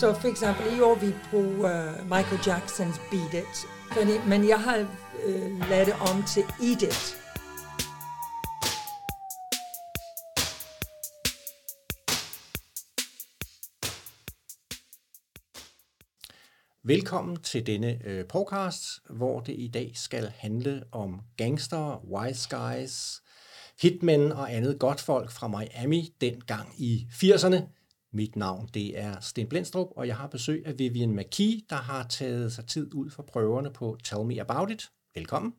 Så for eksempel i år vi på uh, øh, Michael Jacksons Beat It, fordi, men jeg har uh, lavet det om til Eat It. Velkommen til denne øh, podcast, hvor det i dag skal handle om gangster, wise guys, hitmen og andet godt folk fra Miami dengang i 80'erne. Mit navn det er Sten Blendstrup, og jeg har besøg af Vivian McKee, der har taget sig tid ud for prøverne på Tell Me About It. Velkommen.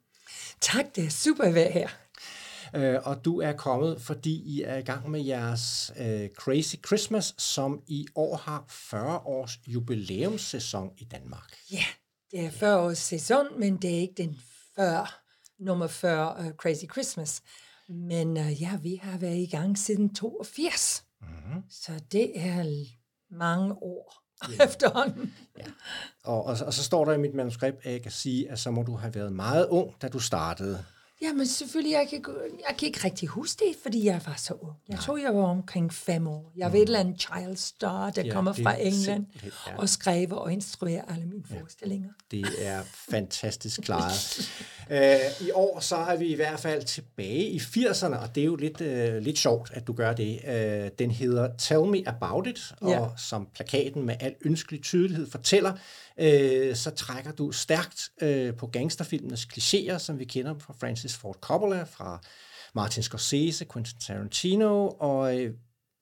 Tak, det er super at være her. Øh, og du er kommet, fordi I er i gang med jeres øh, Crazy Christmas, som i år har 40 års jubilæumssæson i Danmark. Ja, det er 40 års sæson, men det er ikke den 40, nummer 40 uh, Crazy Christmas. Men uh, ja, vi har været i gang siden 82. Mm-hmm. Så det er mange år ja. efterhånden. Ja. Og, og, og så står der i mit manuskript, at jeg kan sige, at så må du have været meget ung, da du startede. Ja, men selvfølgelig, jeg kan, jeg kan ikke rigtig huske det, fordi jeg var så ung. Jeg Nej. tror, jeg var omkring fem år. Jeg mm. ved et eller andet child star, der ja, kommer fra England ja. og skriver og instruerer alle mine ja. forestillinger. Det er fantastisk klaret. uh, I år så er vi i hvert fald tilbage i 80'erne, og det er jo lidt, uh, lidt sjovt, at du gør det. Uh, den hedder Tell Me About It, og ja. som plakaten med al ønskelig tydelighed fortæller, øh, så trækker du stærkt øh, på gangsterfilmenes klichéer, som vi kender fra Francis Ford Coppola, fra Martin Scorsese, Quentin Tarantino, og øh,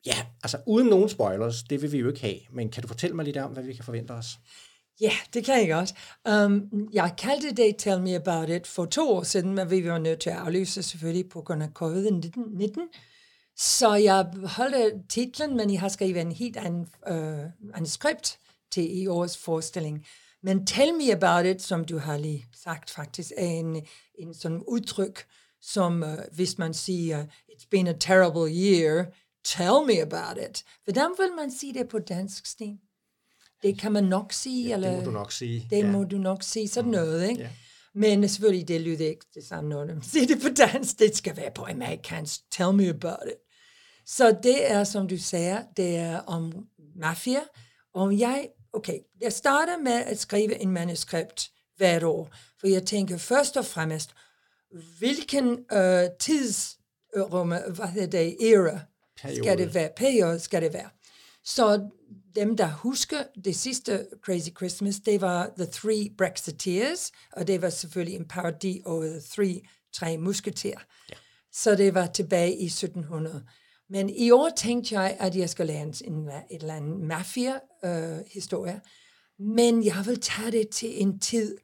ja, altså uden nogen spoilers, det vil vi jo ikke have, men kan du fortælle mig lidt om, hvad vi kan forvente os? Ja, det kan jeg godt. Um, jeg kaldte det Tell Me About It for to år siden, men vi var nødt til at aflyse selvfølgelig på grund af covid-19. Så jeg holdt titlen, men jeg har skrevet en helt anden uh, manuskript, til i årets forestilling. Men Tell Me About It, som du har lige sagt faktisk, er en, en sådan udtryk, som uh, hvis man siger, it's been a terrible year, tell me about it. Hvordan vil man sige det på dansk, Sten? Det kan man nok sige. Ja, eller, det må du nok sige. Det ja. må du nok sige, sådan mm. noget, ikke? Ja. Men selvfølgelig, det lyder ikke det samme, når man siger det på dansk. Det skal være på amerikansk. Tell me about it. Så det er, som du siger, det er om mafia. Og jeg okay, jeg starter med at skrive en manuskript hvert år, for jeg tænker først og fremmest, hvilken øh, tidsrum, hvad hedder det, era, periode. skal det være, periode skal det være. Så dem, der husker det sidste Crazy Christmas, det var The Three Brexiteers, og det var selvfølgelig en parodi over The Three, Tre Musketeer. Ja. Så det var tilbage i 1700. Men i år tænkte jeg, at jeg skal lære en, et eller andet mafia-historie. Øh, men jeg vil tage det til en tid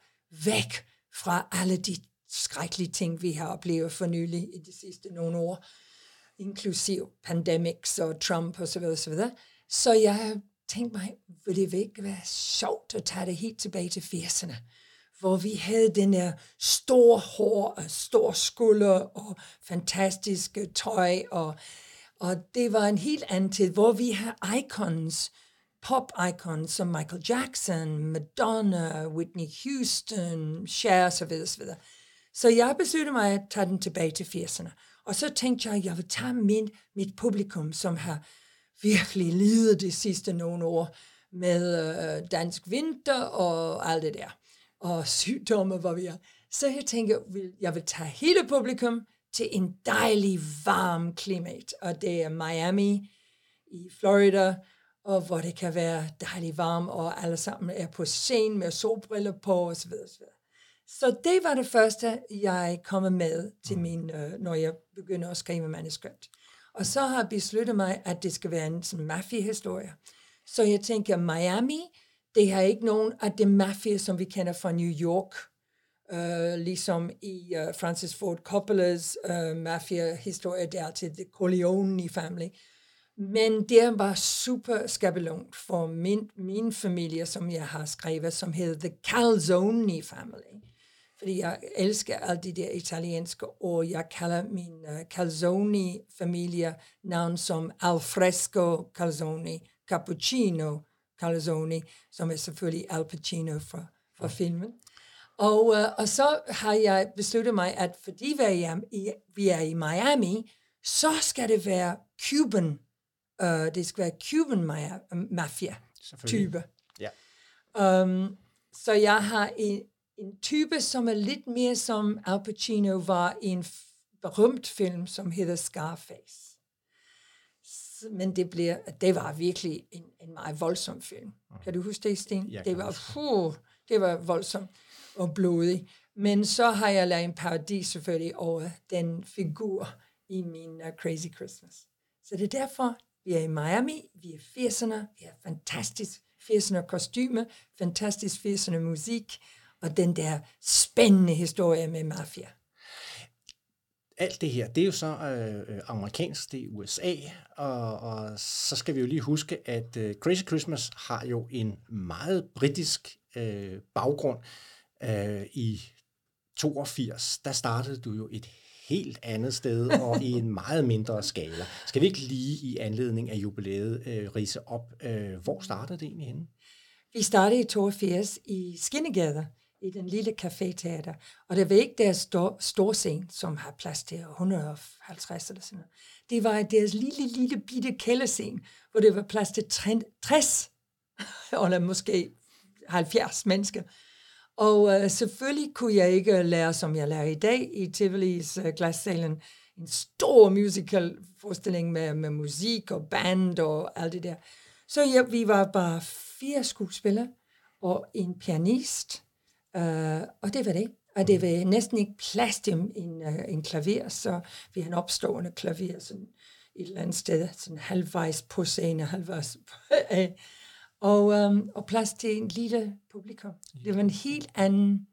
væk fra alle de skrækkelige ting, vi har oplevet for nylig i de sidste nogle år, inklusiv pandemics og Trump osv. Så, videre, så, videre. så jeg tænkte mig, vil det ikke være sjovt at tage det helt tilbage til 80'erne, hvor vi havde den der store hår og stor skulder og fantastiske tøj og og det var en helt anden tid, hvor vi har icons, pop-icons som Michael Jackson, Madonna, Whitney Houston, Cher osv. osv. Så jeg besluttede mig at tage den tilbage til 80'erne. Og så tænkte jeg, at jeg vil tage min, mit publikum, som har virkelig lidet de sidste nogle år med øh, dansk vinter og alt det der, og sygdomme, hvor vi er. Så jeg tænker, jeg vil tage hele publikum, til en dejlig, varm klimat. Og det er Miami i Florida, og hvor det kan være dejligt varmt, og alle sammen er på scenen med solbriller på, osv. osv. Så det var det første, jeg kom med til mm. min, øh, når jeg begynder at skrive manuskript. Og så har jeg besluttet mig, at det skal være en sådan mafia-historie. Så jeg tænker, Miami, det har ikke nogen af det mafia, som vi kender fra New York, Uh, ligesom i uh, Francis Ford Coppolas uh, mafia-historie, det er altid The Corleone family. Men det var super skabelungt for min, min familie, som jeg har skrevet, som hedder The Calzone family. Fordi jeg elsker alle de der italienske ord. Jeg kalder min uh, Calzone-familie navn som Alfresco Calzone, Cappuccino Calzone, som er selvfølgelig Al Pacino fra, fra filmen. Og, øh, og så har jeg besluttet mig, at fordi vi er i, vi er i Miami, så skal det være Cuban. Uh, det skal være Cuban mafia. type. Ja. Um, så jeg har en, en type, som er lidt mere som Al Pacino var i en berømt film, som hedder Scarface. Men det, bliver, det var virkelig en, en meget voldsom film. Kan du huske det, Sten? Det var, puh, det var voldsomt og blodig. Men så har jeg lavet en parodi selvfølgelig over den figur i min uh, Crazy Christmas. Så det er derfor, vi er i Miami, vi er 80'erne, vi har fantastisk 80'erne kostyme, fantastisk 80'erne musik, og den der spændende historie med mafia. Alt det her, det er jo så øh, øh amerikansk, det er USA, og, og så skal vi jo lige huske, at øh, Crazy Christmas har jo en meget britisk øh, baggrund. Øh, I 82, der startede du jo et helt andet sted og i en meget mindre skala. Skal vi ikke lige i anledning af jubilæet øh, rise op, øh, hvor startede det egentlig henne? Vi startede i 82 i Skinnegader, i den lille caféteater, og det var ikke deres stor, stor scene, som har plads til 150 eller sådan noget. Det var deres lille, lille bitte kælderscene, hvor det var plads til 60, eller måske 70 mennesker. Og øh, selvfølgelig kunne jeg ikke lære, som jeg lærer i dag i Tivolis øh, glassalen, en stor musical forestilling med, med musik og band og alt det der. Så ja, vi var bare fire skuespillere og en pianist, øh, og det var det. Og det var næsten ikke plads til en, uh, en klaver, så vi har en opstående klaver sådan et eller andet sted, sådan halvvejs på scenen, halvvejs på, øh, og, um, og plads til en lille publikum. Det var en helt anden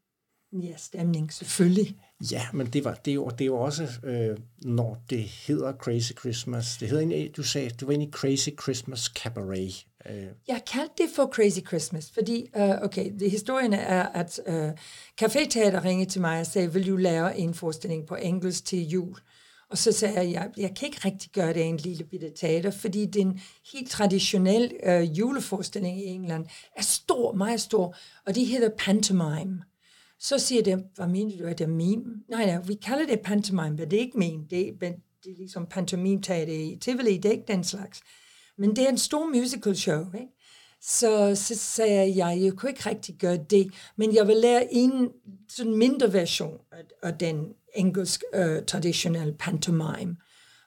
ja, stemning, selvfølgelig. Ja, men det var det var, det var også, øh, når det hedder Crazy Christmas. Det hedder egentlig, du sagde, du var i Crazy Christmas Cabaret. Øh. Jeg kaldte det for Crazy Christmas, fordi, uh, okay, det, historien er, at uh, Café ringede til mig og sagde, vil du lave en forestilling på engelsk til jul? Og så sagde jeg, jeg, jeg kan ikke rigtig gøre det en lille bitte teater, fordi den helt traditionel øh, juleforestilling i England er stor, meget stor, og det hedder pantomime. Så siger det, hvad mener du, at det er meme? Nej, nej, vi kalder det pantomime, men det er ikke meme. Det er, det er ligesom pantomime-teater i Tivoli, det er ikke den slags. Men det er en stor musical show, ikke? Så, så sagde jeg, jeg kunne ikke rigtig gøre det, men jeg vil lære en sådan mindre version af, af den engelsk øh, traditionel pantomime.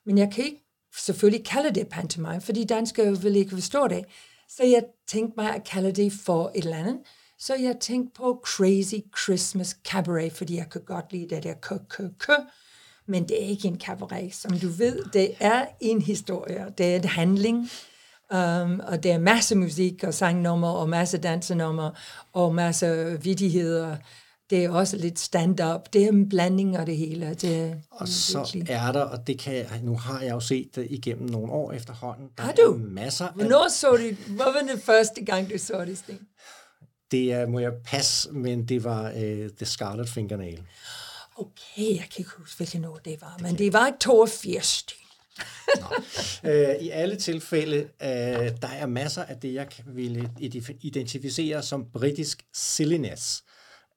Men jeg kan ikke selvfølgelig kalde det pantomime, fordi danskere vil ikke forstå det. Så jeg tænkte mig at kalde det for et eller andet. Så jeg tænkte på Crazy Christmas Cabaret, fordi jeg kan godt lide det der kø, kø, kø. men det er ikke en cabaret, som du ved. Det er en historie, det er en handling, Um, og der er masse musik og sangnummer og masse dansenummer og masse vidigheder. Det er også lidt stand-up. Det er en blanding af det hele. Det og så virkelig. er der, og det kan jeg, nu har jeg jo set det igennem nogle år efterhånden. Der har du? Er masser af... Hvornår så du, hvad var det første gang, du så det, Sten? Det er, må jeg passe, men det var uh, The Scarlet Fingernail. Okay, jeg kan ikke huske, hvilken år det var, men det var ikke 82, øh, I alle tilfælde, øh, der er masser af det, jeg ville identificere som britisk silliness,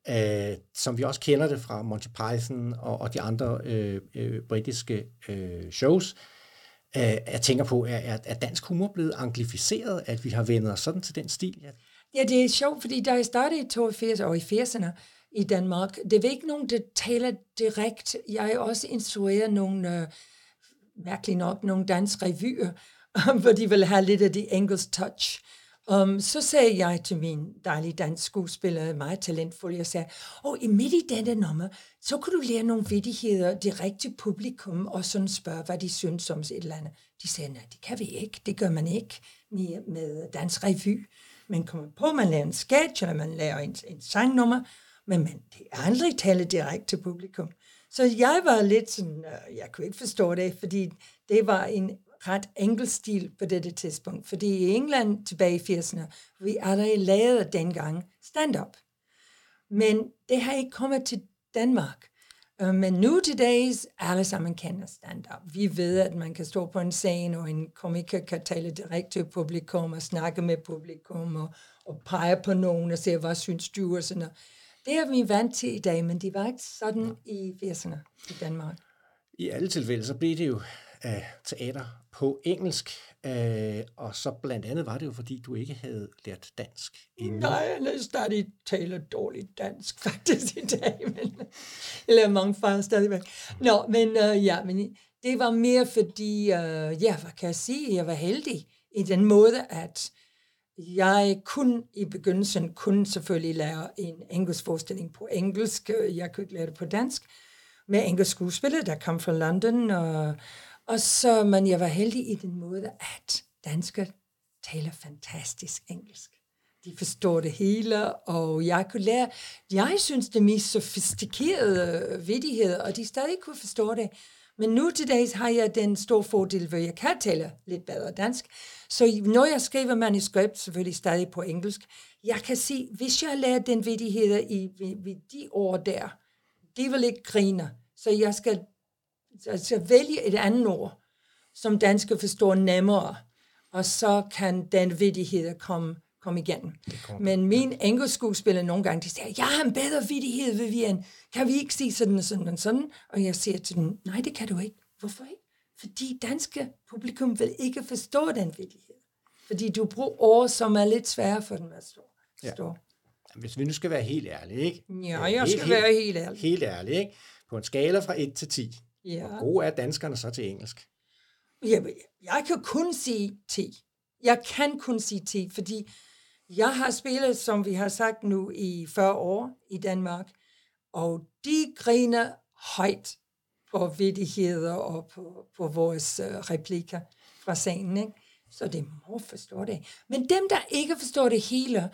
øh, som vi også kender det fra Monty Python og, og de andre øh, øh, britiske øh, shows. Øh, jeg tænker på, er, er, er dansk humor blevet anglificeret, at vi har vendt os sådan til den stil? Ja, ja det er sjovt, fordi da jeg startede i 82 og i 80'erne i Danmark, det var ikke nogen, der taler direkte. Jeg er også instrueret nogle... Øh, mærkeligt nok nogle danske revyer, hvor de vil have lidt af det engelsk touch. Um, så sagde jeg til min dejlige dansk skuespiller, meget talentfuld, jeg sagde, og oh, i midt i denne nummer, så kunne du lære nogle vidigheder direkte til publikum, og sådan spørge, hvad de synes om et eller andet. De sagde, nej, det kan vi ikke, det gør man ikke med, med dansk revy. Man kommer på, man lærer en sketch, eller man lærer en, en sangnummer, men man det aldrig tale direkte til publikum. Så jeg var lidt sådan, øh, jeg kunne ikke forstå det, fordi det var en ret enkel stil på dette tidspunkt. Fordi i England tilbage i 80'erne, vi allerede lavede dengang stand-up. Men det har ikke kommet til Danmark. Øh, men nu til dags, alle sammen kender stand-up. Vi ved, at man kan stå på en scene, og en komiker kan tale direkte til publikum, og snakke med publikum, og, og pege på nogen, og se, hvad synes du, og sådan noget. Det er vi vant til i dag, men det var ikke sådan i 80'erne i Danmark. I alle tilfælde, så blev det jo af teater på engelsk, øh, og så blandt andet var det jo, fordi du ikke havde lært dansk endnu. Nej, jeg stadig taler dårligt dansk faktisk i dag, men jeg lærer mange fejl stadigvæk. Nå, men øh, ja, men det var mere fordi, øh, ja, hvad kan jeg sige, jeg var heldig i den måde, at jeg kun i begyndelsen kun selvfølgelig lære en engelsk forestilling på engelsk. Jeg kunne ikke lære det på dansk. Med engelsk skuespiller, der kom fra London. Og, og så, men jeg var heldig i den måde, at danskere taler fantastisk engelsk. De forstår det hele, og jeg kunne lære, jeg synes det mest sofistikerede øh, vidigheder, og de stadig kunne forstå det. Men nu til dags har jeg den store fordel, hvor jeg kan tale lidt bedre dansk. Så når jeg skriver manuskript, selvfølgelig stadig på engelsk, jeg kan se, hvis jeg lærer den vidigheder i ved, ved de ord der, de vil ikke grine. Så jeg skal altså, vælge et andet ord, som dansker forstår nemmere, og så kan den vidighed komme komme igennem. Men min engelsk skuespiller nogle gange, de siger, jeg har en bedre vidighed, Vivian. Kan vi ikke sige sådan og sådan og sådan? Og jeg siger til dem, nej, det kan du ikke. Hvorfor ikke? Fordi danske publikum vil ikke forstå den vidighed. Fordi du bruger ord, som er lidt svære for dem at forstå. Ja. Hvis vi nu skal være helt ærlige, ikke? Ja, jeg helt, skal helt, være helt ærlig. Helt ærlig, ikke? På en skala fra 1 til 10. Ja. Hvor gode er danskerne så til engelsk? Ja, jeg kan kun sige 10. Jeg kan kun sige 10, fordi jeg har spillet, som vi har sagt nu, i 40 år i Danmark, og de griner højt på vidigheder og på, på vores uh, replikker fra scenen. Ikke? Så det må forstå det. Men dem, der ikke forstår det hele,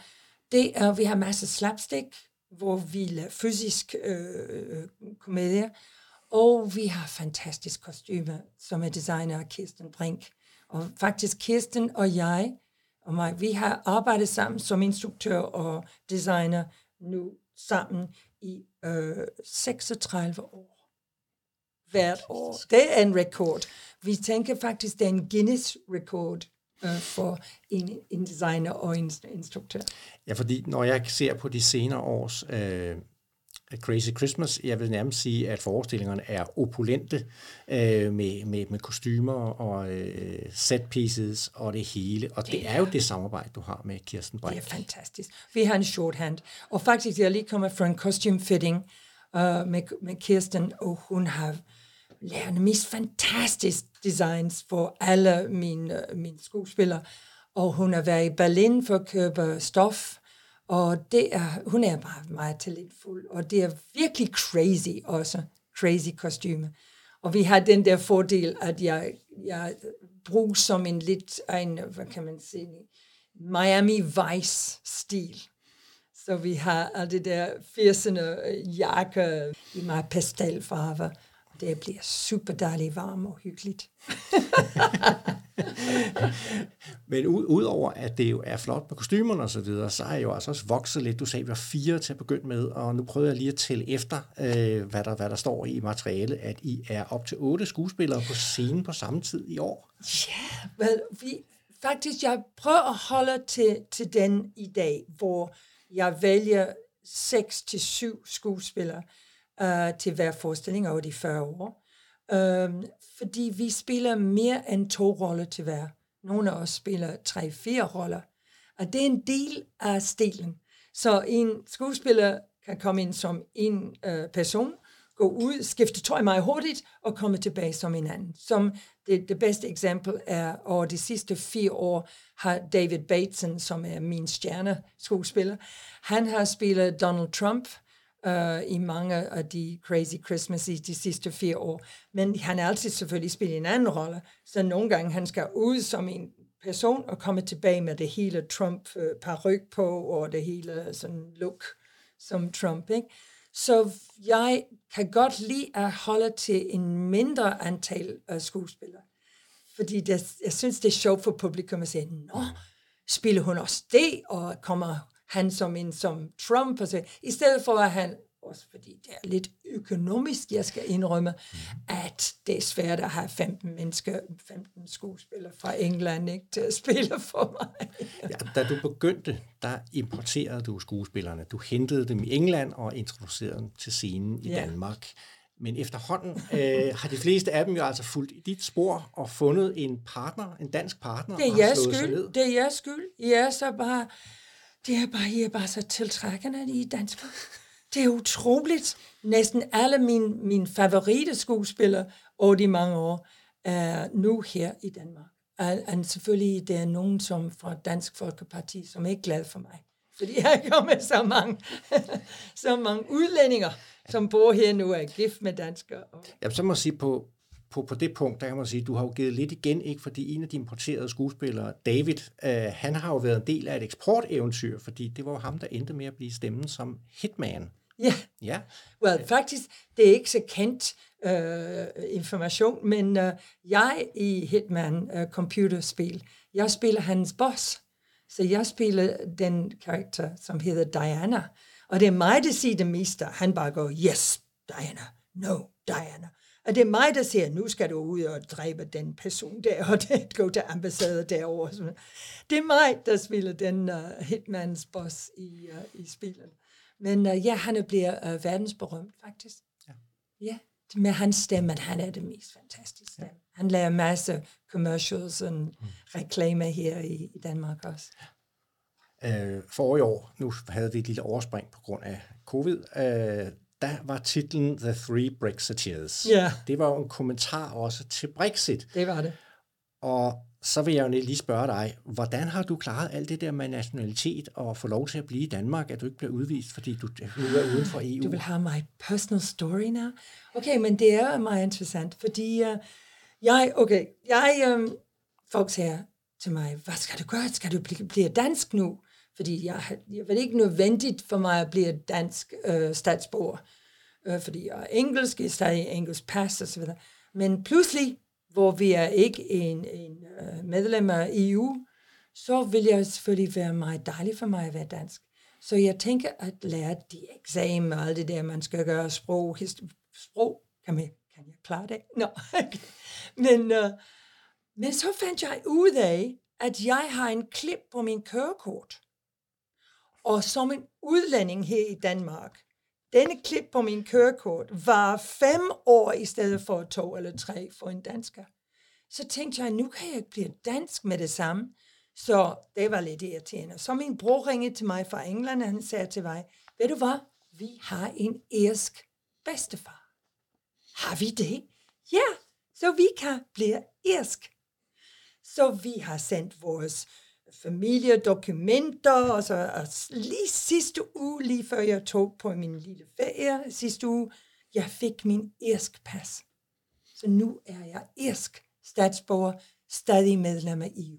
det er, vi har masser af slapstick, hvor vi laver fysisk øh, komedie, og vi har fantastisk kostyme, som er designer af Kirsten Brink. Og faktisk Kirsten og jeg og mig. Vi har arbejdet sammen som instruktør og designer nu sammen i øh, 36 år. Hvert år. Det er en rekord. Vi tænker faktisk, det er en Guinness-rekord øh, for en, en designer og en instruktør. Ja, fordi når jeg ser på de senere års øh, Crazy Christmas. Jeg vil nærmest sige, at forestillingerne er opulente øh, med, med, med kostymer og øh, set pieces og det hele. Og det, det er jo det samarbejde, du har med Kirsten Brink. Det er fantastisk. Vi har en shorthand. Og faktisk, jeg lige kommet fra en costume fitting uh, med, med Kirsten, og hun har lavet de mest fantastiske designs for alle mine, mine skuespillere. Og hun har været i Berlin for at købe stof og det er, hun er bare meget talentfuld, og det er virkelig crazy også, crazy kostyme. Og vi har den der fordel, at jeg, jeg bruger som en lidt, en, hvad kan man sige, Miami Vice-stil. Så vi har alt det der 80'erne jakke i meget pastelfarver. Det bliver super dejligt varmt og hyggeligt. Men ud, udover at det jo er flot med kostymerne og så videre, så er jeg jo altså også vokset lidt. Du sagde, vi var fire til at begynde med, og nu prøver jeg lige at tælle efter, øh, hvad, der, hvad der står i materiale, at I er op til otte skuespillere på scenen på samme tid i år. Ja, well, vi, faktisk, jeg prøver at holde til, til den i dag, hvor jeg vælger seks til syv skuespillere uh, til hver forestilling over de 40 år. Um, fordi vi spiller mere end to roller til hver. Nogle af os spiller tre-fire roller. Og det er en del af stilen. Så en skuespiller kan komme ind som en uh, person, gå ud, skifte tøj meget hurtigt og komme tilbage som en anden. Som det, det bedste eksempel er, over de sidste fire år har David Bateson, som er min stjerne skuespiller, han har spillet Donald Trump, uh, i mange af de Crazy Christmas i de sidste fire år. Men han har altid selvfølgelig spillet en anden rolle, så nogle gange han skal ud som en person og komme tilbage med det hele trump øh, paryk på og det hele sådan look som Trump. Ikke? Så jeg kan godt lide at holde til en mindre antal af skuespillere. Fordi det, jeg synes, det er sjovt for publikum at sige, nå, spiller hun også det, og kommer han som en som Trump, og så, i stedet for at han, også fordi det er lidt økonomisk, jeg skal indrømme, mm. at det er svært at have 15 mennesker, 15 skuespillere fra England ikke, til at spille for mig. ja, da du begyndte, der importerede du skuespillerne. Du hentede dem i England og introducerede dem til scenen i ja. Danmark. Men efterhånden øh, har de fleste af dem jo altså fulgt i dit spor og fundet en partner, en dansk partner. Det er jeres skyld. Det er jeres skyld. I er så bare, det er bare, I er bare så tiltrækkende, I danskere. Det er utroligt. Næsten alle mine, mine favoritte skuespillere over de mange år er nu her i Danmark. Og, og selvfølgelig det er nogen som fra Dansk Folkeparti, som er ikke glad for mig. Fordi jeg kommer med så mange, så mange udlændinger, som bor her nu er gift med danskere. Ja, så må jeg sige, på, på, på det punkt, der kan man sige, du har jo givet lidt igen, ikke fordi en af de importerede skuespillere, David, øh, han har jo været en del af et eksporteventyr, fordi det var jo ham, der endte med at blive stemmen som Hitman. Ja. Ja. Well, faktisk, det er ikke så kendt uh, information, men uh, jeg i Hitman uh, computerspil, jeg spiller hans boss. Så jeg spiller den karakter, som hedder Diana. Og det er mig, der siger det meste. Han bare går, yes, Diana, no, Diana. Og det er mig, der siger, nu skal du ud og dræbe den person der, og det, gå til ambassader derovre. Det er mig, der spiller den uh, hitmans boss i, uh, i spillet. Men uh, ja, han bliver uh, verdensberømt, faktisk. Ja. ja. Med hans stemme, han er det mest fantastiske stemme. Ja. Han laver masser commercials og mm. reklamer her i, i Danmark også. Øh, for i år, nu havde vi et lille overspring på grund af covid, øh, der var titlen The Three Brexiteers. Ja. Det var jo en kommentar også til Brexit. Det var det. Og så vil jeg jo lige spørge dig, hvordan har du klaret alt det der med nationalitet og få lov til at blive i Danmark, at du ikke bliver udvist, fordi du nu er uden for EU? Du vil have my personal story now? Okay, men det er meget interessant, fordi uh, jeg, okay, jeg, um, folk siger til mig, hvad skal du gøre? Skal du blive, blive dansk nu? Fordi jeg, jeg var ikke nødvendigt for mig at blive dansk øh, statsborger, øh, fordi jeg er engelsk, jeg er stadig engelsk pas osv. Men pludselig, hvor vi er ikke en, en uh, medlem af EU, så vil jeg selvfølgelig være meget dejligt for mig at være dansk. Så jeg tænker at lære de eksamen og alt det der, man skal gøre, sprog, sprog, kan, man, kan jeg klare det? Nå, no. men, uh, men så fandt jeg ud af, at jeg har en klip på min kørekort. Og som en udlænding her i Danmark, denne klip på min kørekort var fem år i stedet for to eller tre for en dansker. Så tænkte jeg, nu kan jeg ikke blive dansk med det samme. Så det var lidt irriterende. Så min bror ringede til mig fra England, og han sagde til mig, ved du hvad, vi har en irsk bedstefar. Har vi det? Ja, så vi kan blive irsk. Så vi har sendt vores familiedokumenter, og så og lige sidste uge, lige før jeg tog på min lille ferie sidste uge, jeg fik min irsk pas. Så nu er jeg irsk statsborger, stadig medlem af EU.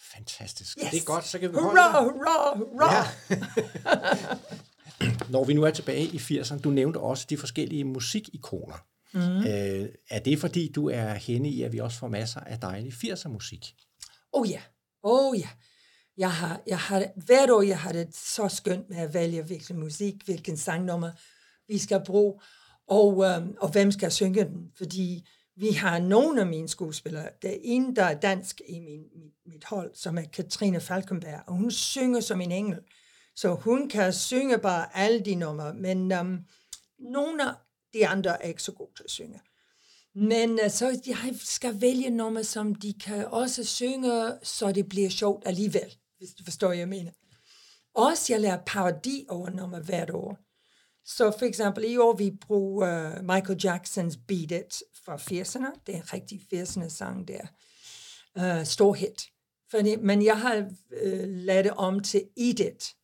Fantastisk. Yes. Det er godt, så kan vi holde Hurra, hurra, hurra! Ja. Når vi nu er tilbage i 80'erne, du nævnte også de forskellige musikikoner. Mm. Øh, er det fordi, du er henne i, at vi også får masser af dejlig 80'er musik? Oh ja, oh ja. Jeg har, jeg har, hvert år jeg har det så skønt med at vælge, hvilken musik, hvilken sangnummer vi skal bruge, og, øhm, og hvem skal synge den. Fordi vi har nogle af mine skuespillere. Der er en, der er dansk i min, mit, mit hold, som er Katrine Falkenberg, og hun synger som en engel. Så hun kan synge bare alle de numre, men um, nogle af de andre er ikke så gode til at synge. Men uh, så jeg skal vælge nummer, som de kan også synge, så det bliver sjovt alligevel, hvis du forstår, hvad jeg mener. Også jeg lærer parodi over nummer hvert år. Så for eksempel i år, vi bruger øh, Michael Jacksons Beat It fra 80'erne. Det er en rigtig 80'erne sang der. Uh, stor hit. Fordi, men jeg har uh, lavet det om til Eat It,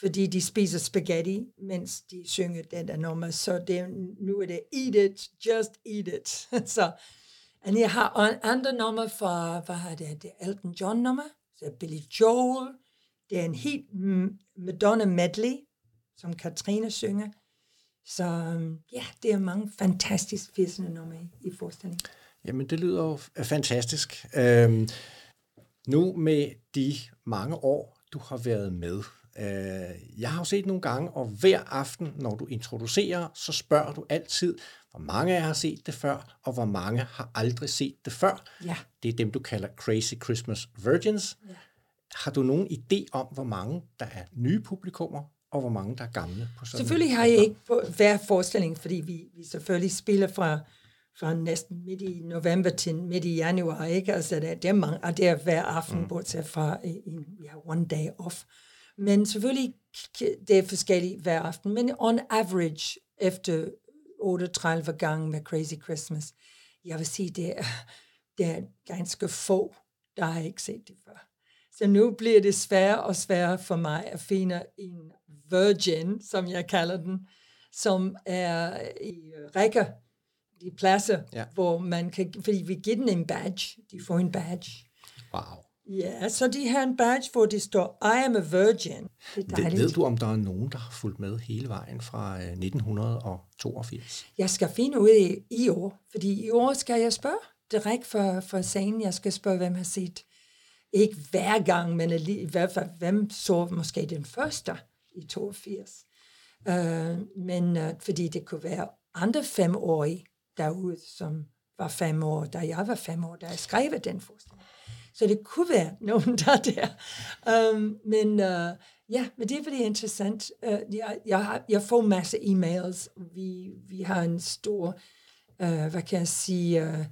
fordi de spiser spaghetti, mens de synger den der nummer. Så det, nu er det Eat It, Just Eat It. så og jeg har andre nummer fra, hvad har det, det Elton John nummer, så Billy Joel, det er en helt Madonna medley, som Katrine synger. Så øhm, ja, det er mange fantastiske 80'erne nummer i, i forestillingen. Jamen, det lyder jo fantastisk. Øhm, nu med de mange år, du har været med, øh, jeg har jo set nogle gange, og hver aften, når du introducerer, så spørger du altid, hvor mange af jer har set det før, og hvor mange har aldrig set det før. Ja. Det er dem, du kalder Crazy Christmas Virgins. Ja. Har du nogen idé om, hvor mange der er nye publikummer, og hvor mange der er gamle på sådan Selvfølgelig har jeg ikke på hver forestilling, fordi vi, vi selvfølgelig spiller fra, fra næsten midt i november til midt i januar, ikke? Altså, det, det er mange, og det er hver aften, mm. bortset fra, en, vi har one day off. Men selvfølgelig, det er forskelligt hver aften, men on average, efter 38 gange med Crazy Christmas, jeg vil sige, det er, det er ganske få, der har ikke set det før. Så nu bliver det sværere og sværere for mig at finde en virgin, som jeg kalder den, som er i rækker, de pladser, ja. hvor man kan, fordi vi giver den en badge, de får en badge. Wow. Ja, så de har en badge, hvor det står, I am a virgin. Det er ved du, om der er nogen, der har fulgt med hele vejen fra 1982? Øh, jeg skal finde ud af i år, fordi i år skal jeg spørge direkte for, for sagen. Jeg skal spørge, hvem har set ikke hver gang, men i hvert fald, hvem så måske den første i 82. Uh, øh, men uh, fordi det kunne være andre femårige derude, som var fem år, da jeg var fem år, da jeg skrev den forestilling. Så det kunne være nogen, der er der. Um, men uh, ja, men det er fordi interessant. Uh, jeg, jeg, har, jeg får masse e-mails. Vi, vi har en stor, uh, hvad kan jeg sige, uh,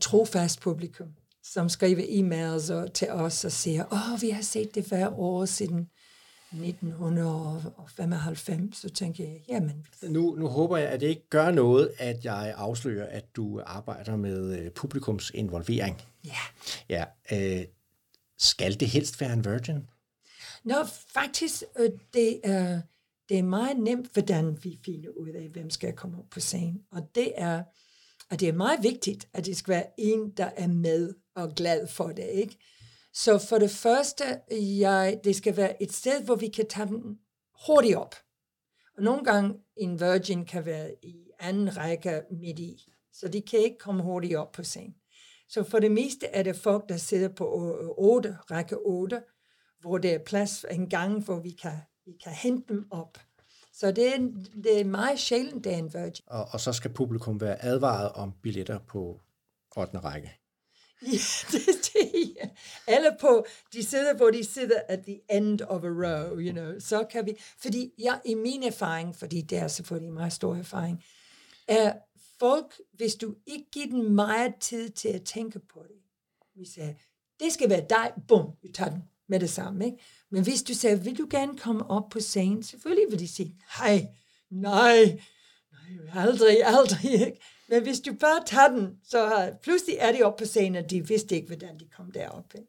trofast publikum som skriver e-mails og, til os og siger, åh, oh, vi har set det hver år siden 1995, så tænker jeg, jamen... Nu, nu håber jeg, at det ikke gør noget, at jeg afslører, at du arbejder med publikums involvering. Ja. Ja. Øh, skal det helst være en virgin? Nå, faktisk, øh, det er, det er meget nemt, hvordan vi finder ud af, hvem skal komme op på scenen. Og det er, at det er meget vigtigt, at det skal være en, der er med og glad for det, ikke? Så for det første, jeg, det skal være et sted, hvor vi kan tage den hurtigt op. Og nogle gange en virgin kan være i anden række midt i, så de kan ikke komme hurtigt op på scenen. Så for det meste er det folk, der sidder på 8, række 8, hvor der er plads en gang, hvor vi kan, vi kan hente dem op. Så det er, det er meget sjældent, det er en virgin. Og, og så skal publikum være advaret om billetter på 8. række. Ja, det, det, ja. Eller på, de sidder, hvor de sidder at the end of a row, you know. Så kan vi, fordi jeg, i min erfaring, fordi det er selvfølgelig meget stor erfaring, er folk, hvis du ikke giver dem meget tid til at tænke på det, vi siger, det skal være dig, bum, vi tager den med det samme, ikke? Men hvis du siger, vil du gerne komme op på scenen, selvfølgelig vil de sige, hej, nej, nej, aldrig, aldrig, ikke? Men hvis du bare tager den, så pludselig er de oppe på scenen, og de vidste ikke, hvordan de kom derop. Ikke?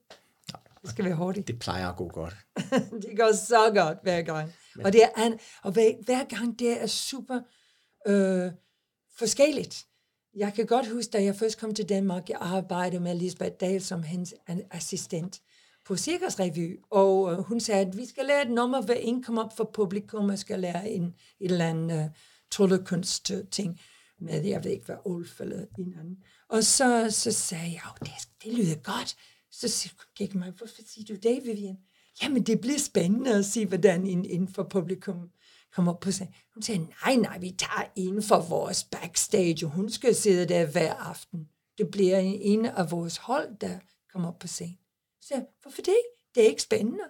Det skal være hurtigt. Det plejer at gå godt. det går så godt hver gang. Men. Og, det er, og hver, hver gang det er super øh, forskelligt. Jeg kan godt huske, da jeg først kom til Danmark, jeg arbejdede med Lisbeth Dahl som hendes assistent på Cirkus Revy, og øh, hun sagde, at vi skal lære et nummer, hver en kommer op for publikum, og skal lære en, et eller andet øh, uh, tryllekunst ting med, jeg ved ikke, hvad Ulf eller en anden. Og så, så sagde jeg, oh, det, det lyder godt. Så gik mig, hvorfor siger du det, Vivian? Jamen, det bliver spændende at se, hvordan en inden for publikum kommer op på sig. Hun sagde, nej, nej, vi tager en for vores backstage, og hun skal sidde der hver aften. Det bliver en af vores hold, der kommer op på scenen. Så hvorfor det? Det er ikke spændende.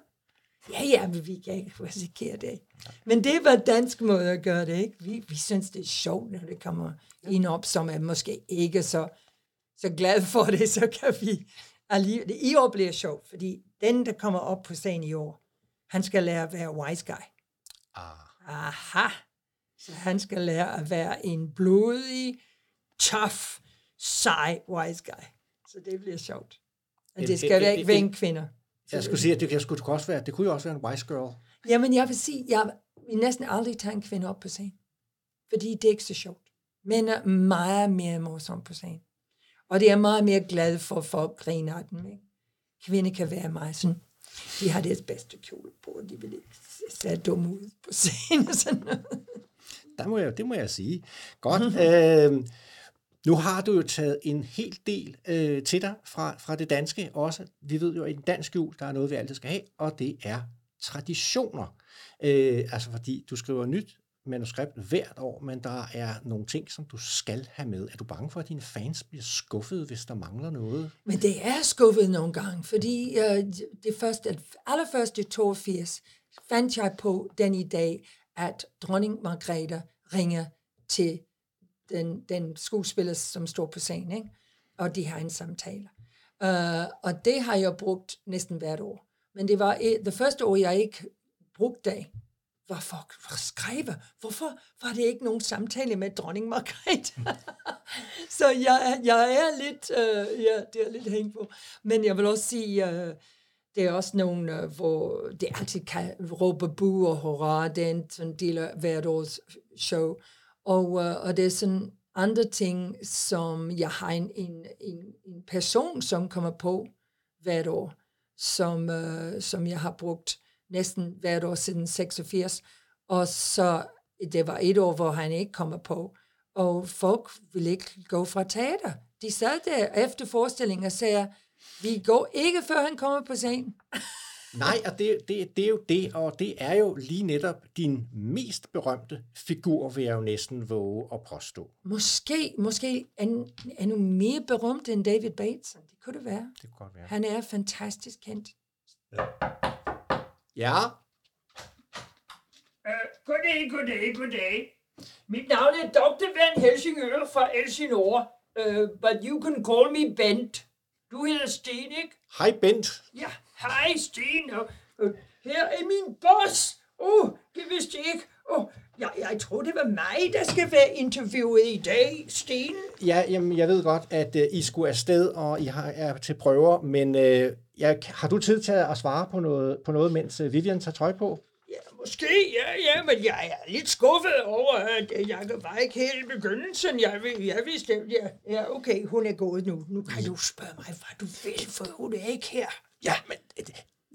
Ja, ja, men vi kan ikke risikere det. Men det var dansk måde at gøre det, ikke? Vi, vi synes, det er sjovt, når det kommer en op, som er måske ikke så, så glad for det, så kan vi alligevel... I år bliver sjovt, fordi den, der kommer op på scenen i år, han skal lære at være wise guy. Ah. Aha. Så han skal lære at være en blodig, tough, sej wise guy. Så det bliver sjovt. Og det skal ikke være en kvinder. Jeg skulle sige, at det, jeg skulle, også være, det kunne jo også være en wise girl. Jamen, jeg vil sige, jeg vil næsten aldrig tage en kvinde op på scenen. Fordi det er ikke så sjovt. Mænd er meget mere morsomme på scenen. Og det er meget mere glad for, at folk griner af dem. Ikke? Kvinder kan være meget sådan, de har deres bedste kjole på, og de vil ikke se dumme ud på scenen. Sådan noget. Der må jeg, det må jeg sige. Godt. øh, nu har du jo taget en hel del øh, til dig fra, fra det danske også. Vi ved jo, at i den dansk jul, der er noget, vi altid skal have, og det er traditioner. Øh, altså fordi du skriver nyt manuskript hvert år, men der er nogle ting, som du skal have med. Er du bange for, at dine fans bliver skuffet, hvis der mangler noget? Men det er skuffet nogle gange, fordi øh, det første, allerførste 82 fandt jeg på den idé, at dronning Margrethe ringer til den, den skuespiller, som står på scenen, ikke? og de har en samtale. Uh, og det har jeg brugt næsten hvert år. Men det var det første år, jeg ikke brugte det, var for skrive. Hvorfor var det ikke nogen samtale med dronning Margrethe? så jeg, jeg er lidt, øh, ja, det er lidt hængt på. Men jeg vil også sige, øh, det er også nogen, øh, hvor det altid kan råbe bu og hurra. Det er en sådan del af hvert års show. Og, øh, og det er sådan andre ting, som jeg har en, en, en, en person, som kommer på hvert år, som, øh, som jeg har brugt næsten hvert år siden 86. Og så det var et år, hvor han ikke kommer på. Og folk ville ikke gå fra teater. De sad der efter forestillingen og sagde, vi går ikke, før han kommer på scenen. Nej, og det, det, det er jo det, og det er jo lige netop din mest berømte figur, vil jeg jo næsten våge at påstå. Måske, måske er, er nu mere berømt end David Bateson. Det kunne det være. Det kunne godt være. Han er fantastisk kendt. Ja. Ja? Uh, goddag, goddag, goddag. Mit navn er Dr. Van Helsingør fra Elsinore, uh, but you can call me Bent. Du hedder Sten, ikke? Hej Bent. Ja, hej Sten. Og, uh, her er min boss. Åh, uh, det vidste jeg ikke. Uh, jeg, jeg tror, det var mig, der skal være interviewet i dag, Sten. Ja, jamen, jeg ved godt, at uh, I skulle afsted, og I har, er til prøver, men uh, jeg, har du tid til at svare på noget, på noget mens uh, Vivian tager tøj på? Ja, måske, ja, ja, men jeg er lidt skuffet over, at jeg var ikke helt i begyndelsen. Jeg, jeg vidste, ja, ja, okay, hun er gået nu. Nu kan du spørge mig, hvad du vil, for hun er ikke her. Ja, men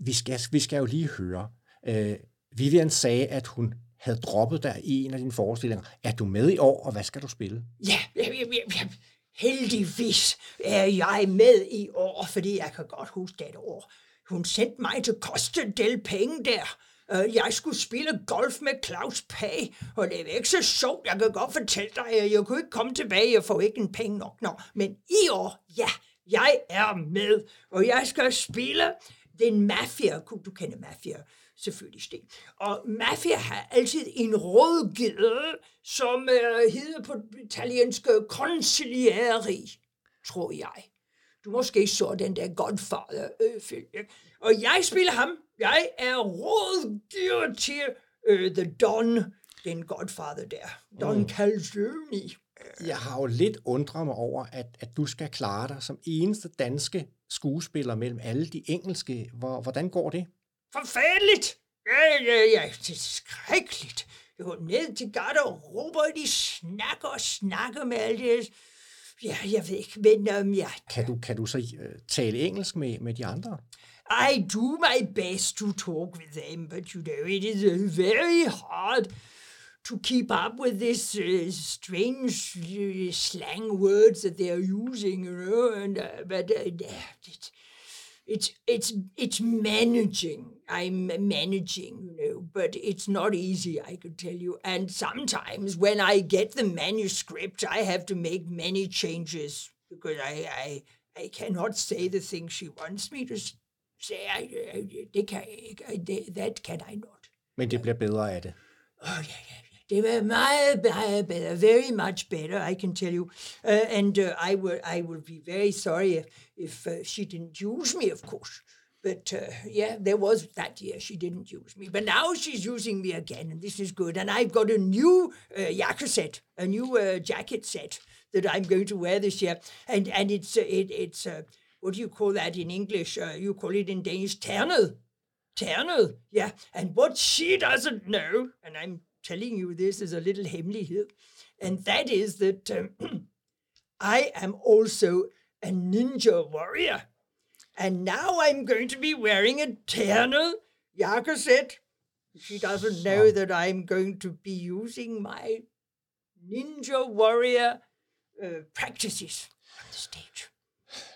vi skal, vi skal jo lige høre. Uh, Vivian sagde, at hun havde droppet dig i en af dine forestillinger. Er du med i år, og hvad skal du spille? Ja, ja, ja, ja heldigvis er jeg med i år, fordi jeg kan godt huske det år. Hun sendte mig til Costa del penge der. Øh, jeg skulle spille golf med Claus Pag, og det er ikke så sjovt. Jeg kan godt fortælle dig, at jeg kunne ikke komme tilbage og få ikke en penge nok. Nå, men i år, ja, jeg er med, og jeg skal spille den mafia. Du kender mafia selvfølgelig sten. Og mafia har altid en rådgiver, som uh, hedder på italienske consiglieri, tror jeg. Du måske så den der Godfather-film. Øh, og jeg spiller ham. Jeg er rådgiver til uh, The Don, den Godfather der. Don mm. Calzoni. Jeg har jo lidt undret mig over, at, at du skal klare dig som eneste danske skuespiller mellem alle de engelske. Hvor, hvordan går det? Forfærdeligt! Ja, ja, ja, det er skrækkeligt. Jeg går ned til garderober, og de snakker og snakker med alle det. Ja, jeg ved ikke, men um, ja. Kan du, kan du så uh, tale engelsk med, med de andre? I do my best to talk with them, but you know, it is uh, very hard to keep up with this uh, strange uh, slang words that they are using, you know, and, uh, but uh, it, it's it's it's managing. I'm managing, you know, but it's not easy, I could tell you. And sometimes when I get the manuscript, I have to make many changes because I I, I cannot say the thing she wants me to say. I, I, det kan jeg ikke. Det, that can I not. Men det bliver bedre af det. Oh, yeah, yeah. Var meget, meget better, very much better, I can tell you. Uh, and uh, I would, I would be very sorry if, if uh, she didn't use me, of course. But uh, yeah, there was that year she didn't use me. But now she's using me again, and this is good. And I've got a new uh, set, a new uh, jacket set that I'm going to wear this year. And and it's uh, it, it's what do you call that in English? You call it in Danish ternet. Ternet, yeah. And what she doesn't know, and I'm telling you this as a little hemmelighed, and that is that um, I am also a ninja warrior. And now I'm going to be wearing a ternet jacket. She doesn't know that I'm going to be using my ninja warrior uh, practices on the stage.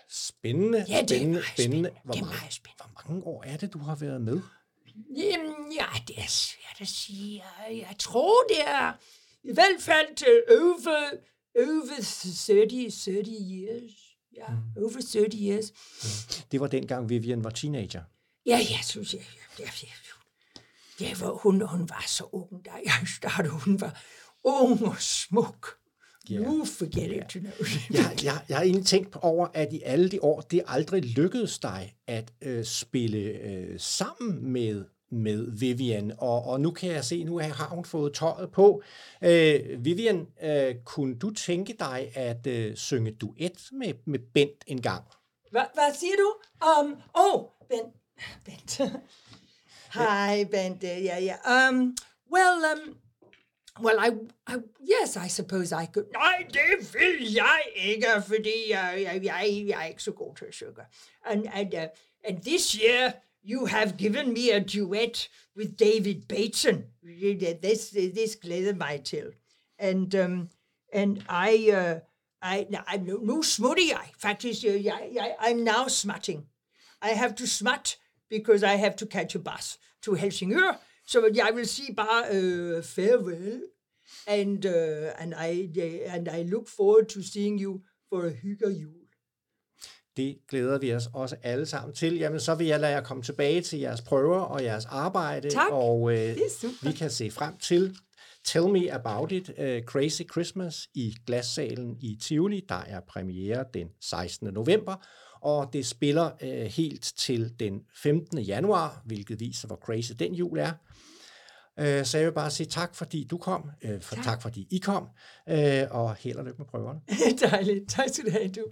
Spændende, Ja, det spændende, spændende. Hvor, Det er meget spændende. hvor mange år er det, du har været med? Jamen, ja, det er svært at sige. Jeg, jeg tror, det er i hvert fald over, over 30, 30 years. Ja, Mm. over 30 years. Det var dengang Vivian var teenager. Ja, ja, synes jeg. Ja, ja, ja. det var, hun, hun var så ung, da jeg startede. Hun var ung og smuk. Yeah. Nu forget it to know. jeg, jeg, jeg har egentlig tænkt over, at i alle de år, det aldrig lykkedes dig at øh, spille øh, sammen med med Vivian, og, og nu kan jeg se, nu har hun fået tøjet på. Øh, Vivian, øh, kunne du tænke dig at øh, synge duet med, med Bent en gang? Hvad, hvad siger du? Um, oh, Bent. Bent. Hi, Bent. Ja, yeah, ja. Yeah. Um, well, um, Well, I, I, yes, I suppose I could. Nej, det vil jeg ikke, fordi jeg, jeg, jeg, jeg er ikke så god til at synge. And, and, uh, and this year, you have given me a duet with David Bateson. This, this glæder. And, um, and I, uh, I, I, nu smutter jeg. Faktisk, jeg, jeg, I'm now smutting. I have to smut because I have to catch a bus to Helsingør. Så jeg vil sige bare uh, farewell, and, uh, and, I, and I look forward to seeing you for a hygge jul. Det glæder vi os også alle sammen til. Jamen, så vil jeg lade jer komme tilbage til jeres prøver og jeres arbejde. Tak. Og øh, vi kan se frem til Tell Me About It, uh, Crazy Christmas i Glassalen i Tivoli. Der er premiere den 16. november og det spiller øh, helt til den 15. januar, hvilket viser, hvor crazy den jul er. Øh, så jeg vil bare sige tak, fordi du kom, øh, for, tak. tak fordi I kom, øh, og held og lykke med prøverne. Dejligt. Tak skal du have, du.